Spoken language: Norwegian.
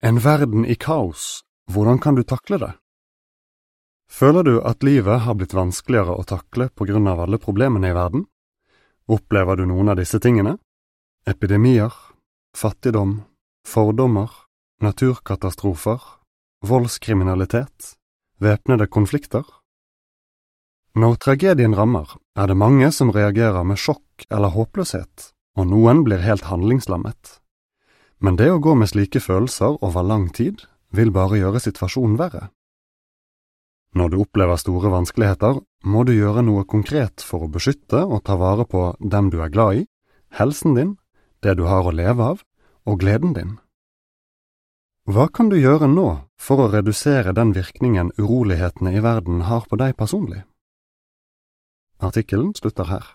En verden i kaos, hvordan kan du takle det? Føler du at livet har blitt vanskeligere å takle på grunn av alle problemene i verden? Opplever du noen av disse tingene? Epidemier, fattigdom, fordommer, naturkatastrofer, voldskriminalitet, væpnede konflikter? Når tragedien rammer, er det mange som reagerer med sjokk eller håpløshet, og noen blir helt handlingslammet. Men det å gå med slike følelser over lang tid vil bare gjøre situasjonen verre. Når du opplever store vanskeligheter, må du gjøre noe konkret for å beskytte og ta vare på dem du er glad i, helsen din, det du har å leve av, og gleden din. Hva kan du gjøre nå for å redusere den virkningen urolighetene i verden har på deg personlig? Artikkelen slutter her.